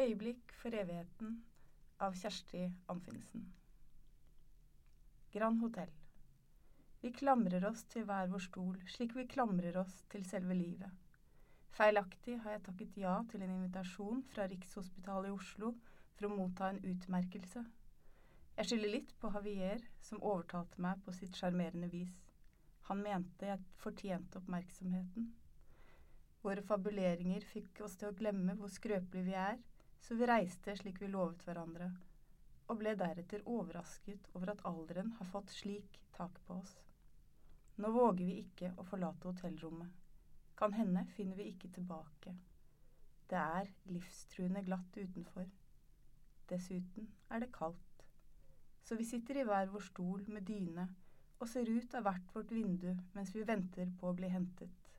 Øyeblikk for evigheten av Kjersti Anfinsen. Grand Hotell. Vi klamrer oss til hver vår stol, slik vi klamrer oss til selve livet. Feilaktig har jeg takket ja til en invitasjon fra Rikshospitalet i Oslo for å motta en utmerkelse. Jeg skylder litt på Javier, som overtalte meg på sitt sjarmerende vis. Han mente jeg fortjente oppmerksomheten. Våre fabuleringer fikk oss til å glemme hvor skrøpelige vi er, så vi reiste slik vi lovet hverandre, og ble deretter overrasket over at alderen har fått slik tak på oss. Nå våger vi ikke å forlate hotellrommet. Kan hende finner vi ikke tilbake. Det er livstruende glatt utenfor. Dessuten er det kaldt. Så vi sitter i hver vår stol med dyne og ser ut av hvert vårt vindu mens vi venter på å bli hentet.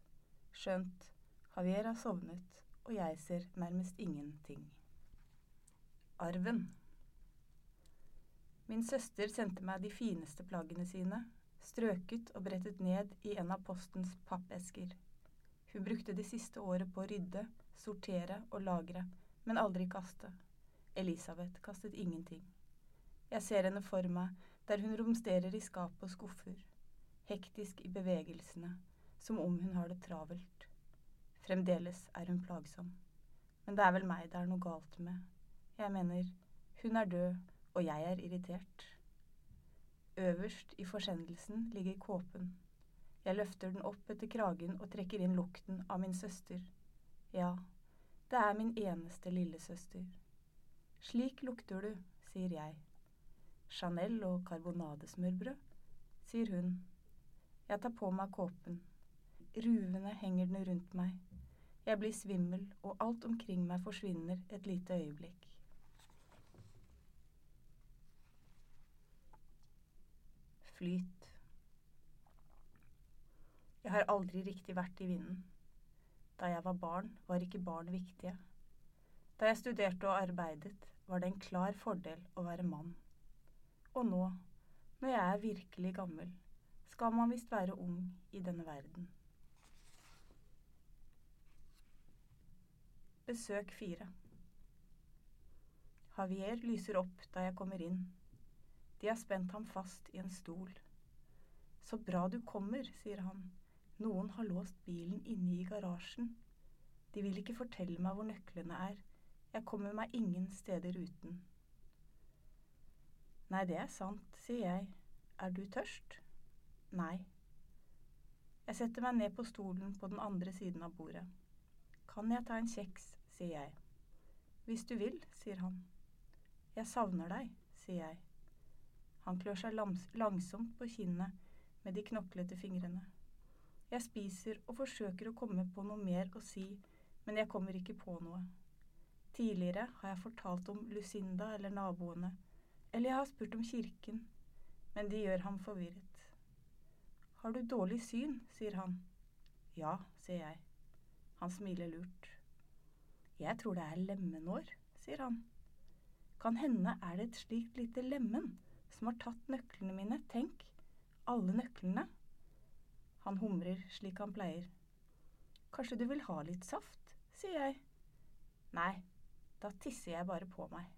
Skjønt Javier har sovnet, og jeg ser nærmest ingenting. Arven. Min søster sendte meg de fineste plaggene sine, strøket og brettet ned i en av postens pappesker. Hun brukte det siste året på å rydde, sortere og lagre, men aldri kaste. Elisabeth kastet ingenting. Jeg ser henne for meg der hun romsterer i skap og skuffer, hektisk i bevegelsene, som om hun har det travelt. Fremdeles er hun plagsom. Men det er vel meg det er noe galt med. Jeg mener, hun er død, og jeg er irritert. Øverst i forsendelsen ligger kåpen. Jeg løfter den opp etter kragen og trekker inn lukten av min søster. Ja, det er min eneste lillesøster. Slik lukter du, sier jeg. Chanel og karbonadesmørbrød, sier hun. Jeg tar på meg kåpen. Ruvende henger den rundt meg. Jeg blir svimmel, og alt omkring meg forsvinner et lite øyeblikk. Flyt. Jeg har aldri riktig vært i vinden. Da jeg var barn, var ikke barn viktige. Da jeg studerte og arbeidet, var det en klar fordel å være mann. Og nå, når jeg er virkelig gammel, skal man visst være ung i denne verden. Besøk fire. Javier lyser opp da jeg kommer inn. De har spent ham fast i en stol. Så bra du kommer, sier han. Noen har låst bilen inne i garasjen. De vil ikke fortelle meg hvor nøklene er. Jeg kommer meg ingen steder uten. Nei, det er sant, sier jeg. Er du tørst? Nei. Jeg setter meg ned på stolen på den andre siden av bordet. Kan jeg ta en kjeks, sier jeg. Hvis du vil, sier han. Jeg savner deg, sier jeg. Han klør seg langsomt på kinnet med de knoklete fingrene. Jeg spiser og forsøker å komme på noe mer å si, men jeg kommer ikke på noe. Tidligere har jeg fortalt om Lucinda eller naboene, eller jeg har spurt om kirken, men de gjør ham forvirret. Har du dårlig syn? sier han. Ja, sier jeg. Han smiler lurt. Jeg tror det er lemenår, sier han. Kan hende er det et slikt lite lemen som har tatt nøklene mine, tenk, alle nøklene. Han humrer slik han pleier. Kanskje du vil ha litt saft, sier jeg. Nei, da tisser jeg bare på meg.